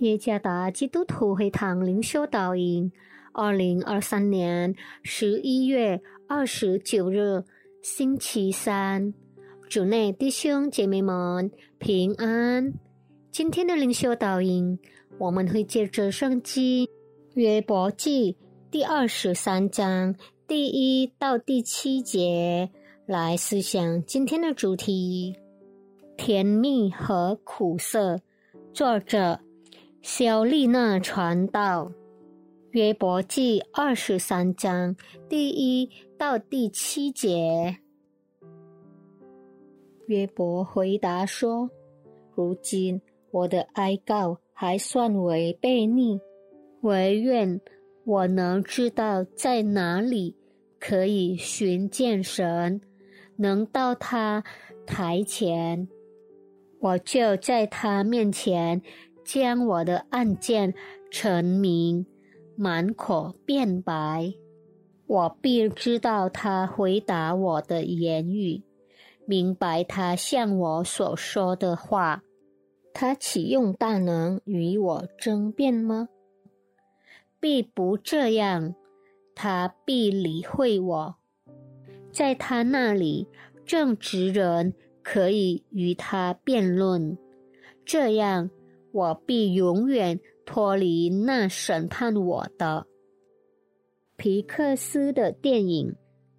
耶加达基督徒会堂灵修导引，二零二三年十一月二十九日，星期三，主内弟兄姐妹们平安。今天的灵修导引，我们会借着圣经约伯记第二十三章第一到第七节来思想今天的主题：甜蜜和苦涩。作者。小丽娜传道，约伯记二十三章第一到第七节。约伯回答说：“如今我的哀告还算为悖逆，唯愿我能知道在哪里可以寻见神，能到他台前，我就在他面前。”将我的案件陈明，满口辩白，我必知道他回答我的言语，明白他向我所说的话。他启用大能与我争辩吗？必不这样，他必理会我，在他那里正直人可以与他辩论，这样。我必永远脱离那审判我的。皮克斯的电影《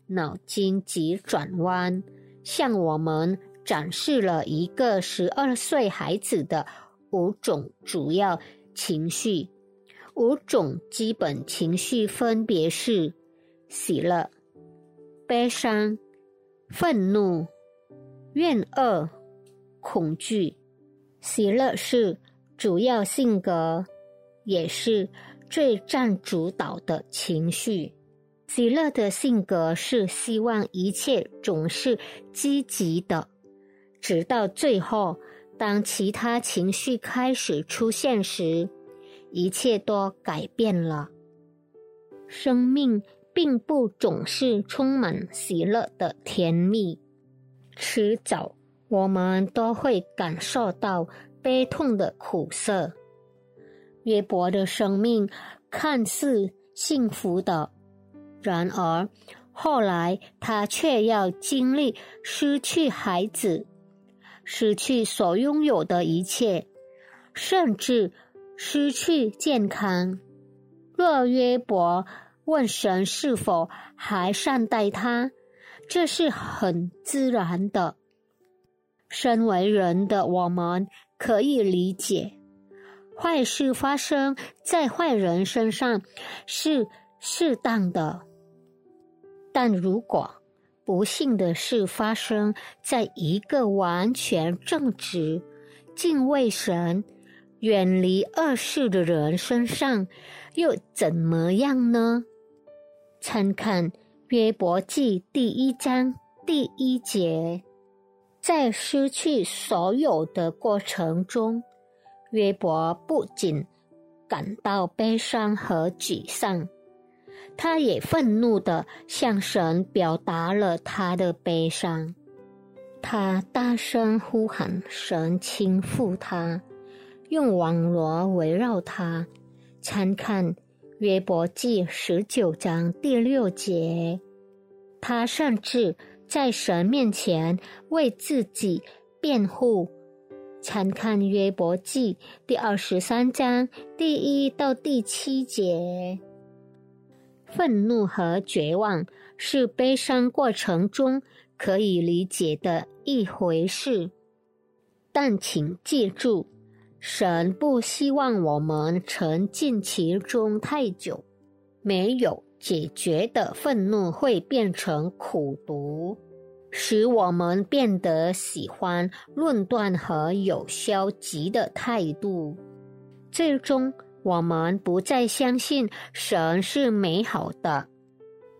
脑筋急转弯》向我们展示了一个十二岁孩子的五种主要情绪。五种基本情绪分别是：喜乐、悲伤、愤怒、怨恶、恐惧。喜乐是。主要性格也是最占主导的情绪。喜乐的性格是希望一切总是积极的，直到最后，当其他情绪开始出现时，一切都改变了。生命并不总是充满喜乐的甜蜜，迟早我们都会感受到。悲痛的苦涩，约伯的生命看似幸福的，然而后来他却要经历失去孩子，失去所拥有的一切，甚至失去健康。若约伯问神是否还善待他，这是很自然的。身为人的我们。可以理解，坏事发生在坏人身上是适当的，但如果不幸的事发生在一个完全正直、敬畏神、远离恶事的人身上，又怎么样呢？参看约伯记第一章第一节。在失去所有的过程中，约伯不仅感到悲伤和沮丧，他也愤怒的向神表达了他的悲伤。他大声呼喊神倾覆他，用网罗围绕他。参看约伯记十九章第六节，他甚至。在神面前为自己辩护，参看约伯记第二十三章第一到第七节。愤怒和绝望是悲伤过程中可以理解的一回事，但请记住，神不希望我们沉浸其中太久。没有。解决的愤怒会变成苦毒，使我们变得喜欢论断和有消极的态度。最终，我们不再相信神是美好的，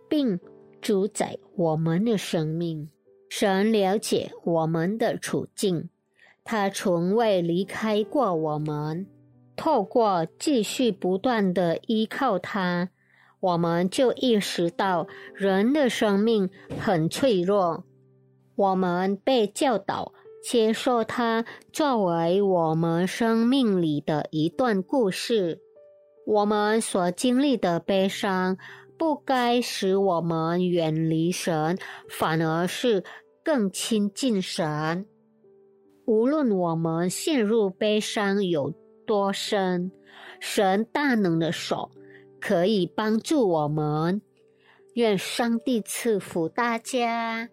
并主宰我们的生命。神了解我们的处境，他从未离开过我们。透过继续不断的依靠他。我们就意识到人的生命很脆弱。我们被教导接受它作为我们生命里的一段故事。我们所经历的悲伤，不该使我们远离神，反而是更亲近神。无论我们陷入悲伤有多深，神大能的手可以帮助我们。愿上帝赐福大家。